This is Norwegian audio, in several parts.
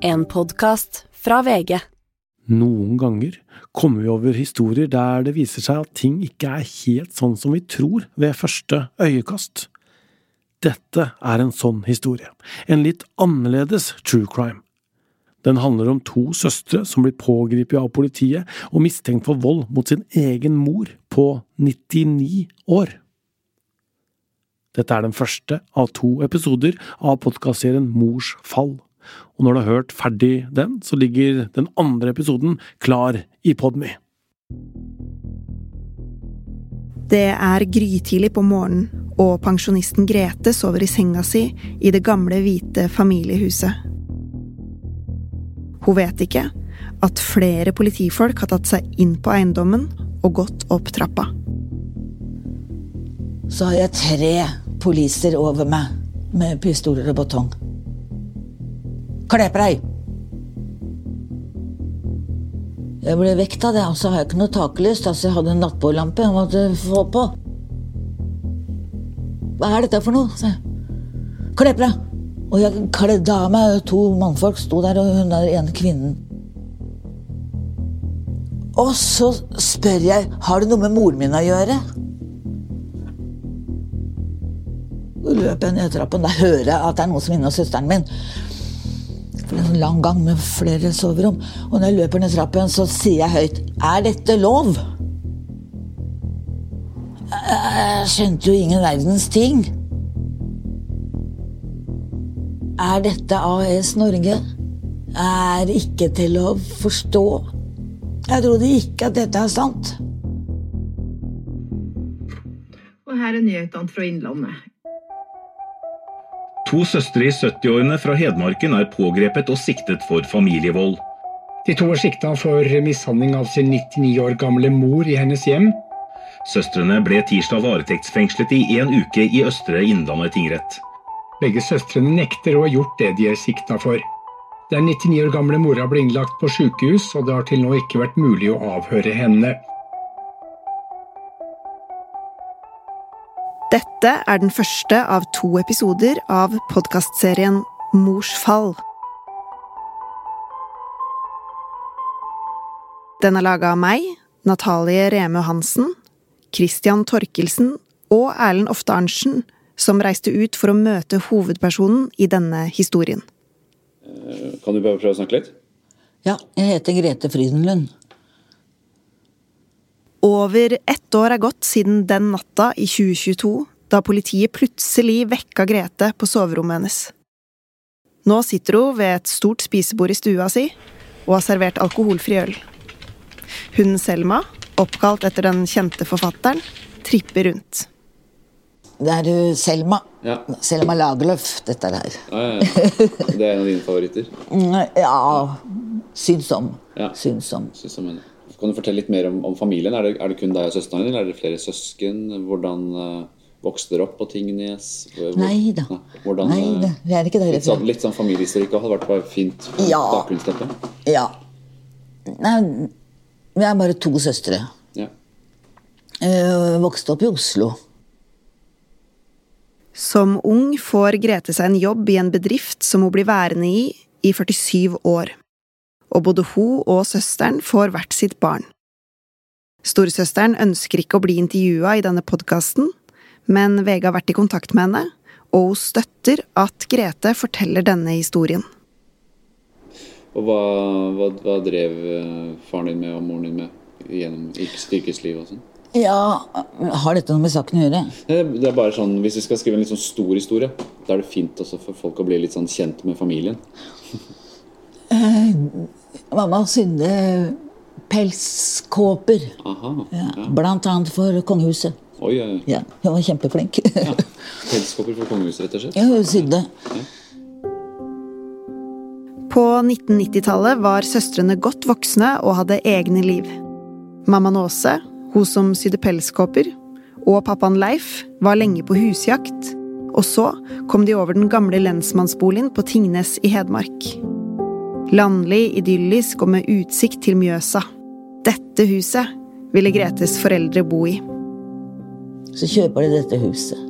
En podkast fra VG. Noen ganger kommer vi over historier der det viser seg at ting ikke er helt sånn som vi tror ved første øyekast. Dette er en sånn historie, en litt annerledes true crime. Den handler om to søstre som blir pågrepet av politiet og mistenkt for vold mot sin egen mor på 99 år. Dette er den første av to episoder av podkastserien Mors fall. Og når du har hørt ferdig den, så ligger den andre episoden klar i Podme. Det er grytidlig på morgenen, og pensjonisten Grete sover i senga si i det gamle, hvite familiehuset. Hun vet ikke at flere politifolk har tatt seg inn på eiendommen og gått opp trappa. Så har jeg tre poliser over meg med pistoler og batong. Kle på deg! Jeg ble vekt av det, og så har jeg ikke noe taklys. Altså, jeg hadde en nattbordlampe jeg måtte få på. Hva er dette for noe? sa jeg. Kle på deg! Og jeg kledde av meg. To mannfolk sto der, og hun der ene kvinnen. Og så spør jeg har det noe med moren min å gjøre. Så løper jeg ned trappen. Da hører jeg at det er noen som er inne hos søsteren min. For en sånn lang gang med flere soverom. Og når jeg løper ned trappen, så sier jeg høyt Er dette lov? Jeg skjønte jo ingen verdens ting. Er dette AS Norge? Er ikke til å forstå. Jeg trodde ikke at dette er sant. Og her er nyhetene fra Innlandet. To søstre i 70-årene fra Hedmarken er pågrepet og siktet for familievold. De to er sikta for mishandling av sin 99 år gamle mor i hennes hjem. Søstrene ble tirsdag varetektsfengslet i en uke i Østre Innlandet tingrett. Begge søstrene nekter å ha gjort det de er sikta for. Den 99 år gamle mora ble innlagt på sykehus, og det har til nå ikke vært mulig å avhøre henne. Dette er den første av to episoder av podkastserien Mors fall. Den er laga av meg, Natalie Reme Hansen, Christian Torkelsen og Erlend Ofte Arntzen, som reiste ut for å møte hovedpersonen i denne historien. Kan du bare prøve å snakke litt? Ja, jeg heter Grete Frydenlund. Over ett år er gått siden den natta i 2022 da politiet plutselig vekka Grete på soverommet hennes. Nå sitter hun ved et stort spisebord i stua si og har servert alkoholfri øl. Hunden Selma, oppkalt etter den kjente forfatteren, tripper rundt. Det er jo Selma. Ja. Selma Lagerlöf, dette her. Ja, ja, ja. Det er en av dine favoritter. Ja, syns om. Ja. Syns om. Syns om mener. Kan du fortelle litt mer om, om familien? Er det, er det kun deg og søsteren din, eller er det flere søsken? Hvordan uh, vokste dere opp på Tingnes? Hvor- Nei da. Hvordan, Nei eh, da, vi er ikke der litt, sånn, litt sånn familiehistorikk hadde vært bare fint Ja. bakgrunnsteppe. Ja. Nei, vi er bare to søstre. Ja. Uh, vokste opp i Oslo. Som ung får Grete seg en jobb i en bedrift som hun blir værende i i 47 år. Og både hun og søsteren får hvert sitt barn. Storesøsteren ønsker ikke å bli intervjua i denne podkasten, men VG har vært i kontakt med henne, og hun støtter at Grete forteller denne historien. Og hva, hva, hva drev eh, faren din med og moren din med gjennom yrkes- yrkeslivet og sånn? Ja, har dette noe med saken å gjøre? Det det er bare sånn, Hvis vi skal skrive en litt sånn stor historie, da er det fint også for folk å bli litt sånn kjent med familien. Mamma sydde pelskåper. Aha. Ja, blant annet for kongehuset. Oi, ja. Ja, hun var kjempeflink. Ja. Pelskåper for kongehuset, rett og slett. Ja, hun sydde. På 1990-tallet var søstrene godt voksne og hadde egne liv. Mammaen Åse, hun som sydde pelskåper, og pappaen Leif var lenge på husjakt. Og så kom de over den gamle lensmannsboligen på Tingnes i Hedmark. Landlig, idyllisk og med utsikt til Mjøsa. Dette huset ville Gretes foreldre bo i. Så kjøper de dette huset.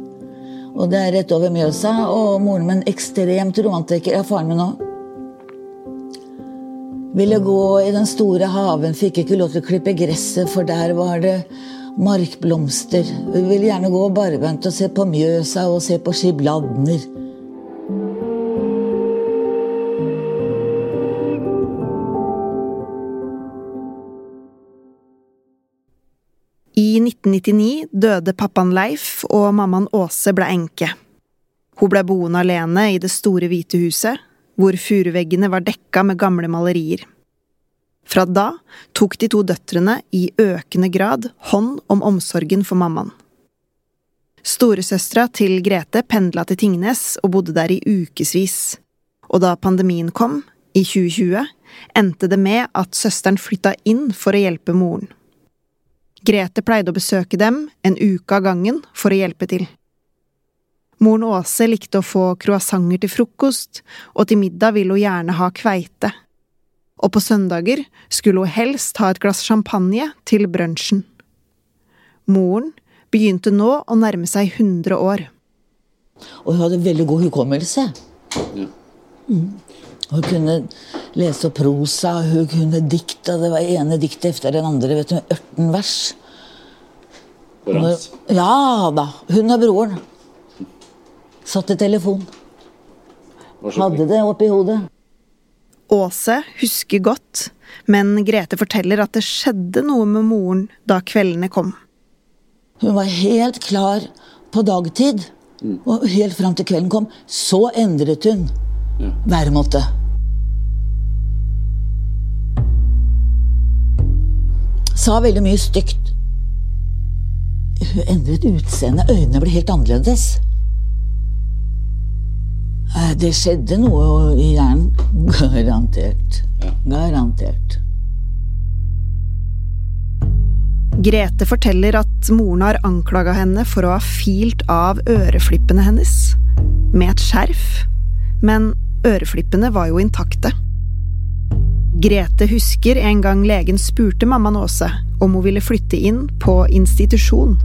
Og det er rett over Mjøsa, og moren min ekstremt romantiker. Ja, faren min òg. Ville gå i den store haven, fikk ikke lov til å klippe gresset, for der var det markblomster. Vi ville gjerne gå barbeint og se på Mjøsa og se på Skibladner. I 1999 døde pappaen Leif, og mammaen Åse ble enke. Hun ble boende alene i det store hvite huset, hvor furuveggene var dekka med gamle malerier. Fra da tok de to døtrene i økende grad hånd om omsorgen for mammaen. Storesøstera til Grete pendla til Tingnes og bodde der i ukevis, og da pandemien kom, i 2020, endte det med at søsteren flytta inn for å hjelpe moren. Grete pleide å besøke dem en uke av gangen for å hjelpe til. Moren Åse likte å få croissanter til frokost, og til middag ville hun gjerne ha kveite. Og på søndager skulle hun helst ha et glass champagne til brunsjen. Moren begynte nå å nærme seg 100 år. Og hun hadde veldig god hukommelse. Ja. Mm. Hun kunne lese opp prosa, hun kunne dikte. Det var ene diktet etter den andre. vet du, 18 vers. Når. Ja da. Hun og broren. Satt i telefon. Hadde det oppi hodet. Åse husker godt, men Grete forteller at det skjedde noe med moren da kveldene kom. Hun var helt klar på dagtid. Og helt fram til kvelden kom, så endret hun væremåte. Sa veldig mye stygt. Hun endret utseende. Øynene ble helt annerledes. Eh, Det skjedde noe i hjernen. Garantert. Garantert. Grete forteller at moren har anklaga henne for å ha filt av øreflippene hennes med et skjerf, men øreflippene var jo intakte. Grete husker en gang legen spurte mammaen Åse om hun ville flytte inn på institusjon.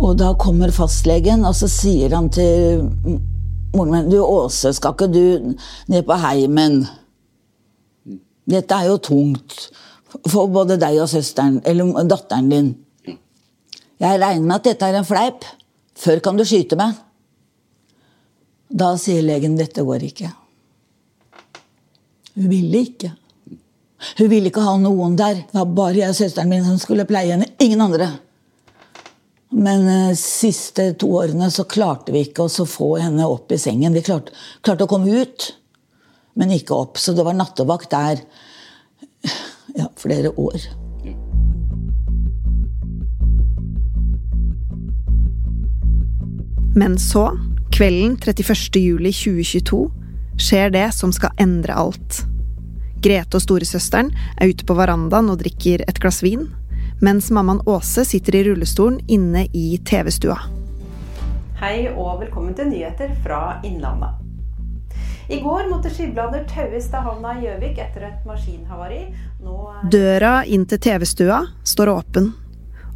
Og da kommer fastlegen, og så sier han til moren min Du, Åse, skal ikke du ned på heimen? Dette er jo tungt for både deg og søsteren, eller datteren din. Jeg regner med at dette er en fleip. Før kan du skyte meg. Da sier legen dette går ikke. Hun ville ikke. Hun ville ikke ha noen der. Det var bare jeg og søsteren min som skulle pleie henne. Ingen andre. Men de siste to årene så klarte vi ikke å få henne opp i sengen. Vi klarte, klarte å komme ut, men ikke opp. Så det var nattevakt der ja, flere år. Men så, kvelden 31. juli 2022, skjer det som skal endre alt. Grete og storesøsteren er ute på verandaen og drikker et glass vin, mens mammaen Åse sitter i rullestolen inne i TV-stua. Hei og velkommen til nyheter fra Innlandet. I går måtte skiblader taues til havna i Gjøvik etter et maskinhavari. Er Døra inn til TV-stua står åpen,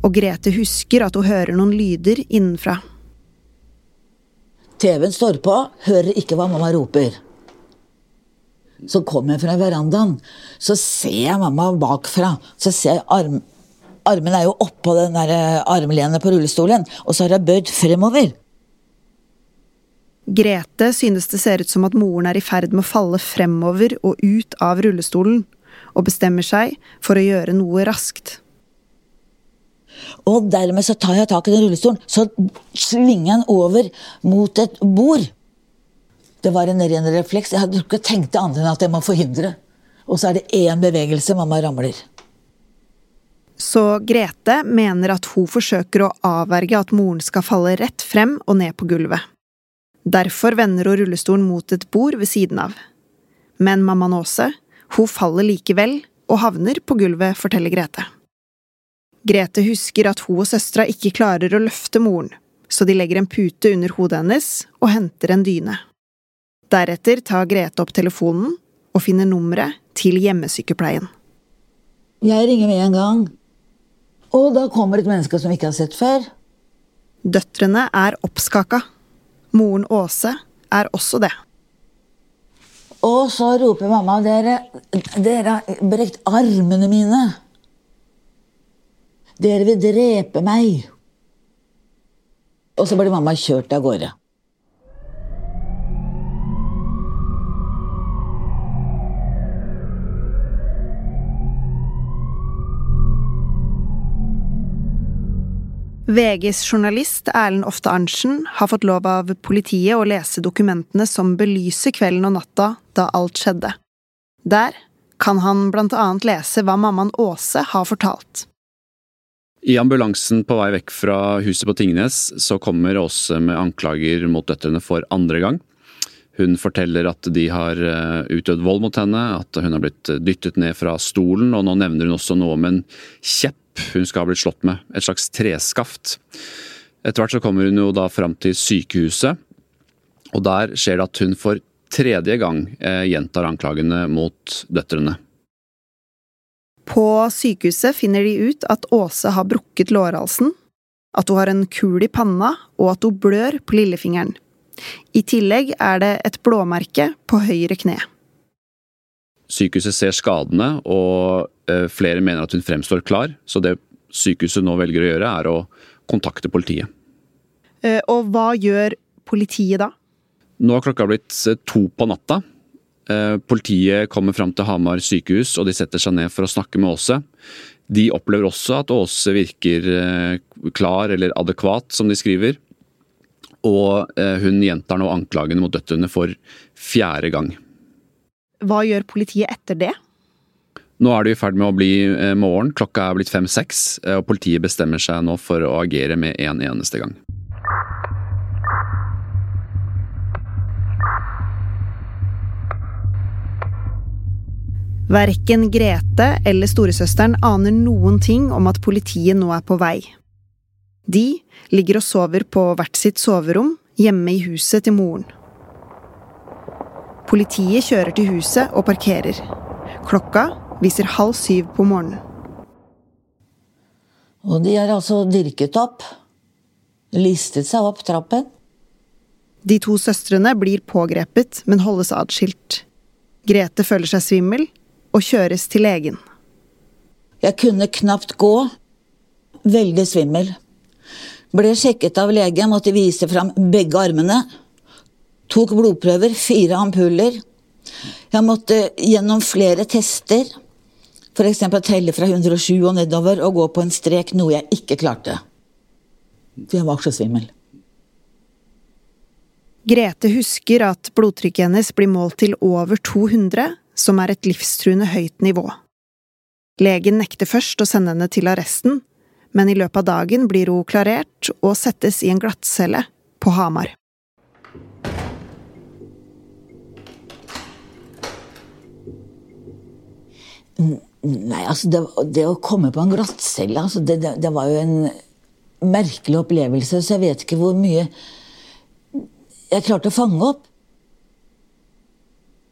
og Grete husker at hun hører noen lyder innenfra. TV-en står på, hører ikke hva mamma roper. Så kommer jeg fra verandaen, så ser jeg mamma bakfra. Så ser jeg arm, Armen er jo oppå den eh, armlenet på rullestolen, og så har jeg bøyd fremover. Grete synes det ser ut som at moren er i ferd med å falle fremover og ut av rullestolen, og bestemmer seg for å gjøre noe raskt. Og dermed så tar jeg tak i den rullestolen, så svinger jeg den over mot et bord. Det var en ren refleks. Jeg hadde ikke tenkt det andre enn at jeg må forhindre. Og så er det én bevegelse, mamma ramler. Så Grete mener at hun forsøker å avverge at moren skal falle rett frem og ned på gulvet. Derfor vender hun rullestolen mot et bord ved siden av. Men mammaen Åse, hun faller likevel og havner på gulvet, forteller Grete. Grete husker at hun og søstera ikke klarer å løfte moren, så de legger en pute under hodet hennes og henter en dyne. Deretter tar Grete opp telefonen og finner nummeret til hjemmesykepleien. Jeg ringer med en gang. Og da kommer et menneske som vi ikke har sett før. Døtrene er oppskaka. Moren Åse er også det. Og så roper mamma dere, dere har brekt armene mine. Dere vil drepe meg. Og så ble mamma kjørt av gårde. VGs journalist Erlend Ofte Arntzen har fått lov av politiet å lese dokumentene som belyser kvelden og natta da alt skjedde. Der kan han blant annet lese hva mammaen Åse har fortalt. I ambulansen på vei vekk fra huset på Tingnes så kommer Åse med anklager mot døtrene for andre gang. Hun forteller at de har eh, utøvd vold mot henne, at hun har blitt dyttet ned fra stolen, og nå nevner hun også noe om en kjepp hun skal ha blitt slått med, et slags treskaft. Etter hvert så kommer hun jo da fram til sykehuset, og der skjer det at hun for tredje gang eh, gjentar anklagene mot døtrene. På sykehuset finner de ut at Åse har brukket lårhalsen, at hun har en kul i panna, og at hun blør på lillefingeren. I tillegg er det et blåmerke på høyre kne. Sykehuset ser skadene, og eh, flere mener at hun fremstår klar. Så det sykehuset nå velger å gjøre, er å kontakte politiet. Eh, og hva gjør politiet da? Nå har klokka blitt eh, to på natta. Politiet kommer fram til Hamar sykehus, og de setter seg ned for å snakke med Åse. De opplever også at Åse virker klar eller adekvat, som de skriver. Og hun gjentar nå anklagene mot døtrene for fjerde gang. Hva gjør politiet etter det? Nå er det i ferd med å bli eh, morgen. Klokka er blitt fem-seks, eh, og politiet bestemmer seg nå for å agere med en eneste gang. Verken Grete eller storesøsteren aner noen ting om at politiet nå er på vei. De ligger og sover på hvert sitt soverom hjemme i huset til moren. Politiet kjører til huset og parkerer. Klokka viser halv syv på morgenen. Og de har altså dirket opp. Listet seg opp trappen. De to søstrene blir pågrepet, men holdes atskilt. Grete føler seg svimmel og kjøres til legen. Jeg kunne knapt gå. Veldig svimmel. Ble sjekket av lege, måtte vise fram begge armene. Tok blodprøver, fire ampuller. Jeg måtte gjennom flere tester. F.eks. telle fra 107 og nedover og gå på en strek, noe jeg ikke klarte. Jeg var så svimmel. Grete husker at blodtrykket hennes blir målt til over 200, som er et livstruende høyt nivå. Legen nekter først å sende henne til arresten, men i løpet av dagen blir hun klarert og settes i en glattcelle på Hamar. Nei, altså det, det, å komme på en glattcelle altså det, det, det, var jo en merkelig opplevelse, så jeg vet ikke hvor mye jeg klarte å fange opp.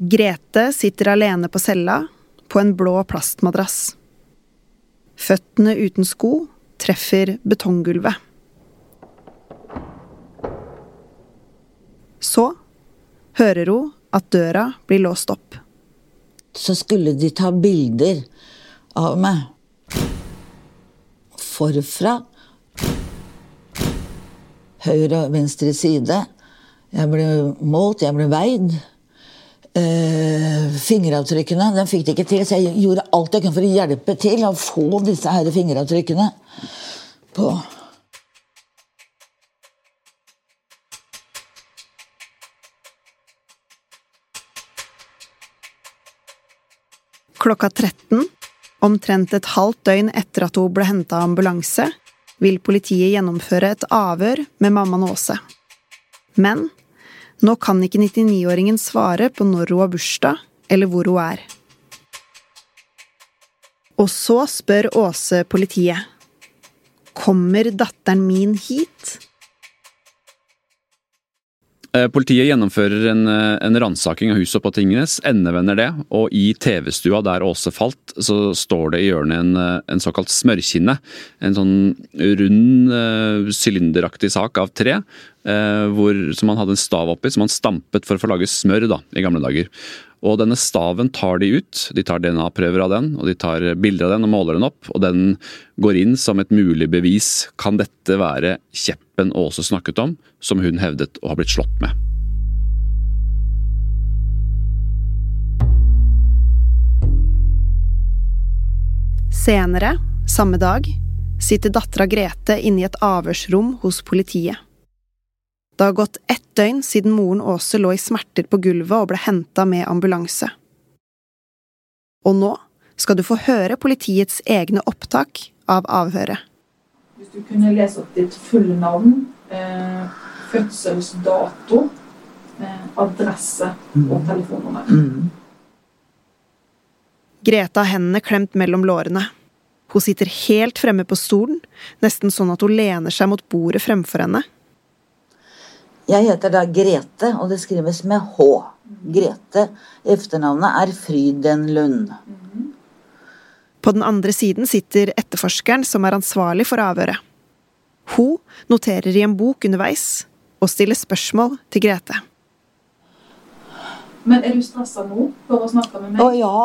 Grete sitter alene på cella, på en blå plastmadrass. Føttene uten sko treffer betonggulvet. Så hører hun at døra blir låst opp så skulle de ta bilder av meg. Forfra. Høyre og venstre side. Jeg ble målt, jeg ble veid. Uh, fingeravtrykkene den fikk de ikke til, så jeg gjorde alt jeg kunne for å hjelpe til å få disse her fingeravtrykkene på Klokka 13, omtrent et halvt døgn etter at hun ble henta av ambulanse, vil politiet gjennomføre et avhør med mammaen Åse. Men nå kan ikke 99-åringen svare på når hun har bursdag, eller hvor hun er. Og så spør Åse politiet. Kommer datteren min hit? Eh, politiet gjennomfører en, eh, en ransaking av huset på Tingnes, endevender det, og i TV-stua der Åse falt, så står det i hjørnet en, eh, en såkalt smørkinne. En sånn rund, sylinderaktig sak av tre, hvor, som man hadde en stav oppi, som man stampet for å få lage smør da, i gamle dager. Og denne staven tar de ut. De tar DNA-prøver av den, og de tar bilder av den og måler den opp. Og den går inn som et mulig bevis. Kan dette være kjeppen Åse snakket om, som hun hevdet å ha blitt slått med? Senere, samme dag, sitter dattera Grete inne i et avhørsrom hos politiet. Det har gått ett døgn siden moren Åse lå i smerter på gulvet og ble henta med ambulanse. Og nå skal du få høre politiets egne opptak av avhøret. Hvis du kunne lese opp ditt fulle navn, eh, fødselsdato, eh, adresse og telefonnummer. Mm. Grete har hendene klemt mellom lårene. Hun sitter helt fremme på stolen, nesten sånn at hun lener seg mot bordet fremfor henne. Jeg heter da Grete, og det skrives med H. Grete. Efternavnet er Frydenlund. På den andre siden sitter etterforskeren som er ansvarlig for avhøret. Hun noterer i en bok underveis og stiller spørsmål til Grete. Men er du stressa nå for å snakke med meg? Å ja.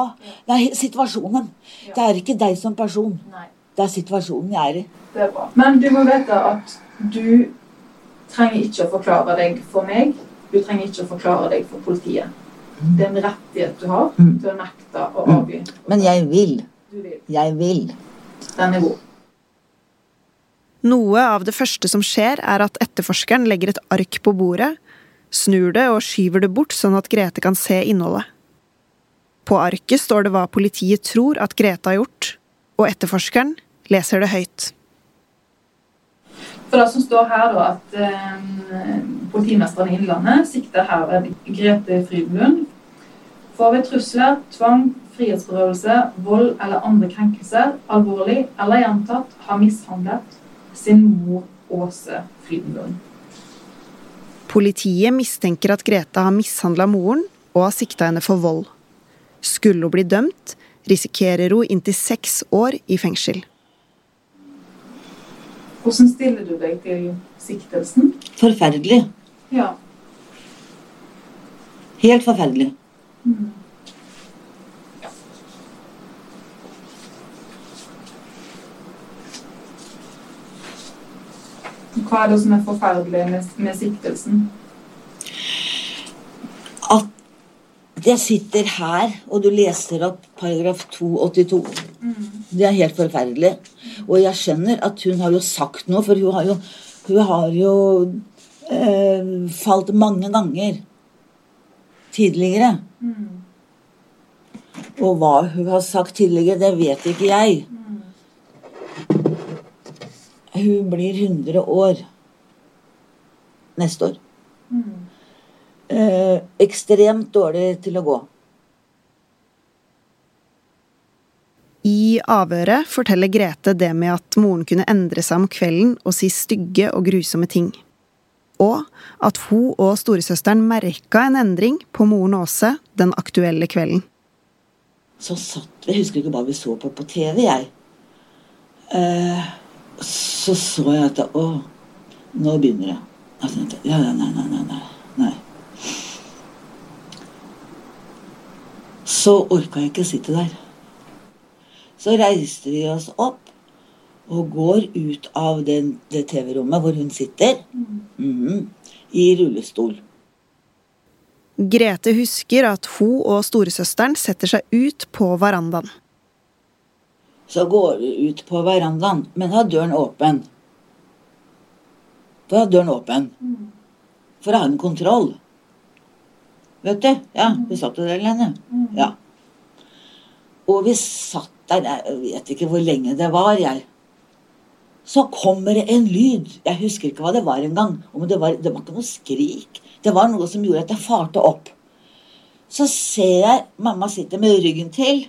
Det er situasjonen. Det er ikke deg som person. Nei. Det er situasjonen jeg er i. Det er bra. Men du må vite at du trenger ikke å forklare deg for meg. Du trenger ikke å forklare deg for politiet. Det er en rettighet du har Mm. til å nekte å avgi. Men jeg vil. Du vil. Jeg vil. Den er god. Noe av det første som skjer, er at etterforskeren legger et ark på bordet, snur det og skyver det bort sånn at Grete kan se innholdet. På arket står det hva politiet tror at Grete har gjort, og etterforskeren leser det høyt. For det som står her da, at eh, politimesteren i Innlandet sikter herved Grete Frydlund for ved trusler, tvang, frihetsberøvelse, vold eller andre krenkelser alvorlig eller gjentatt har mishandlet sin mor Åse Frydenlund. Politiet mistenker at Grete har mishandla moren og har sikta henne for vold. Skulle hun bli dømt, risikerer hun inntil seks år i fengsel. Hvordan stiller du deg til siktelsen? Forferdelig. Ja. Helt forferdelig. Mm. Hva er det som er forferdelig med, med siktelsen? At jeg sitter her, og du leser opp paragraf 282. Det er helt forferdelig. Og jeg skjønner at hun har jo sagt noe, for hun har jo, hun har jo eh, falt mange ganger tidligere. Og hva hun har sagt tidligere, det vet ikke jeg. Hun blir 100 år neste år. Eh, ekstremt dårlig til å gå. I avhøret forteller Grete det med at moren kunne endre seg om kvelden og si stygge og grusomme ting. Og at hun og storesøsteren merka en endring på moren Åse den aktuelle kvelden. Så satt vi, Jeg husker ikke hva vi så på på TV, jeg. Eh, så så jeg at Å, nå begynner det. Jeg tenkte, ja, ja, nei, nei, nei, nei. Så orka jeg ikke sitte der. Så reiste vi oss opp og går ut av den, det TV-rommet hvor hun sitter, mhm, i rullestol. Grete husker at hun og storesøsteren setter seg ut på verandaen. Så går du ut på verandaen, men har døren åpen. Da ha døren åpen. For å ha en kontroll. Vet du? Ja, vi satt jo der alene. Ja. Og vi satt der, jeg vet ikke hvor lenge det var, jeg. Så kommer det en lyd. Jeg husker ikke hva det var engang. Det var, det var ikke noe skrik. Det var noe som gjorde at jeg farte opp. Så ser jeg mamma sitter med ryggen til.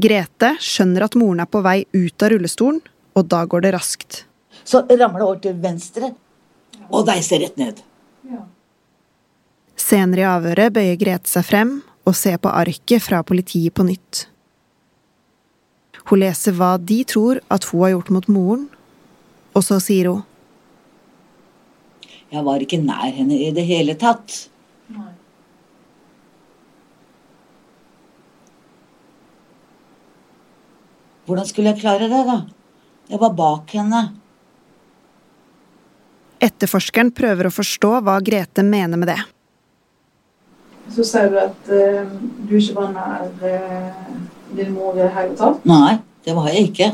Grete skjønner at moren er på vei ut av rullestolen, og da går det raskt. Så ramler det over til venstre og deiser rett ned. Senere i avhøret bøyer Grete seg frem og ser på arket fra politiet på nytt. Hun leser hva de tror at hun har gjort mot moren, og så sier hun Jeg var ikke nær henne i det hele tatt. Hvordan skulle jeg klare det, da? Jeg var bak henne. Etterforskeren prøver å forstå hva Grete mener med det. Så sier du at uh, du ikke var nær uh, din mor i det hele tatt. Nei, det var jeg ikke.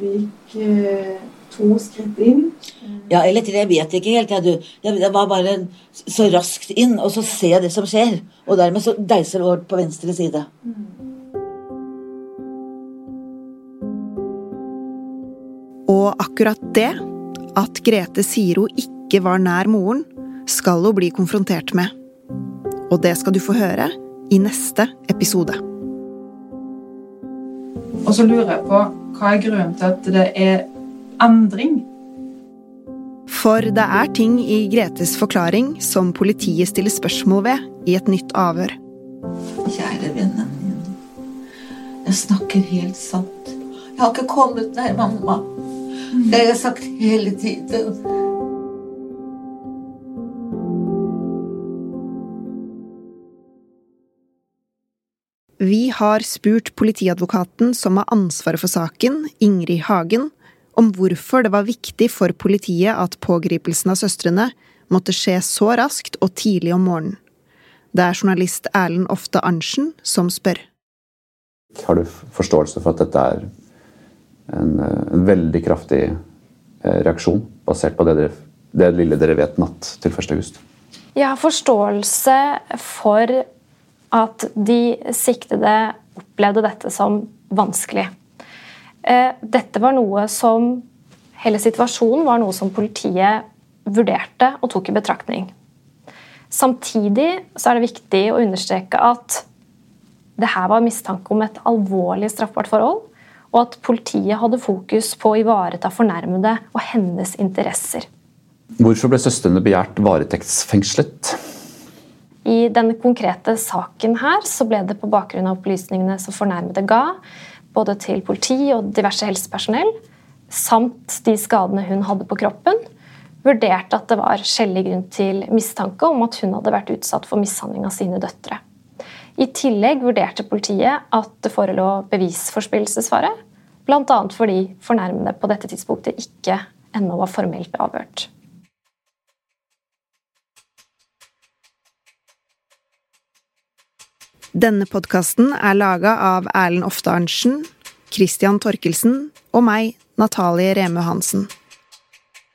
Du gikk uh, to skritt inn. Ja, eller tre, jeg vet ikke helt. Jeg, du. Jeg, jeg var bare så raskt inn, og så ser jeg det som skjer. Og dermed så deiser det over på venstre side. Og akkurat det, at Grete sier hun ikke var nær moren, skal hun bli konfrontert med. Og det skal du få høre i neste episode. Og så lurer jeg på hva er grunnen til at det er endring? For det er ting i Gretes forklaring som politiet stiller spørsmål ved i et nytt avhør. Kjære vennen min. Jeg snakker helt sant. Jeg har ikke kommet nær mamma. Det har jeg sagt hele tiden. Vi har spurt politiadvokaten som har ansvaret for saken, Ingrid Hagen, om hvorfor det var viktig for politiet at pågripelsen av søstrene måtte skje så raskt og tidlig om morgenen. Det er journalist Erlend Ofte Arntzen som spør. Har du forståelse for at dette er en, en veldig kraftig eh, reaksjon, basert på det, dere, det, lille dere vet natt til 1. august? Jeg har forståelse for at de siktede opplevde dette som vanskelig. Eh, dette var noe som Hele situasjonen var noe som politiet vurderte og tok i betraktning. Samtidig så er det viktig å understreke at det her var mistanke om et alvorlig straffbart forhold, og at politiet hadde fokus på å ivareta fornærmede og hennes interesser. Hvorfor ble søstrene begjært varetektsfengslet? I denne konkrete saken her så ble det på bakgrunn av opplysningene som fornærmede ga, både til politi og diverse helsepersonell, samt de skadene hun hadde på kroppen, vurderte at det var skjellig grunn til mistanke om at hun hadde vært utsatt for mishandling av sine døtre. I tillegg vurderte politiet at det forelå bevisforspillelsesfare, bl.a. fordi fornærmede på dette tidspunktet ikke ennå var formelt avhørt. Denne podkasten er laga av Erlend Ofte Arntzen, Christian Torkelsen og meg, Natalie Reme Hansen.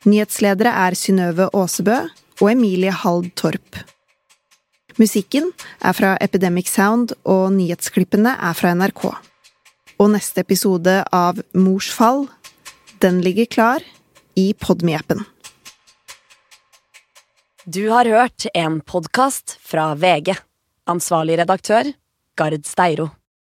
Nyhetsledere er Synnøve Aasebø og Emilie Hald Torp. Musikken er fra Epidemic Sound, og nyhetsklippene er fra NRK. Og neste episode av Mors fall, den ligger klar i Podme-appen. Du har hørt en podkast fra VG. Ansvarlig redaktør, Gard Steiro.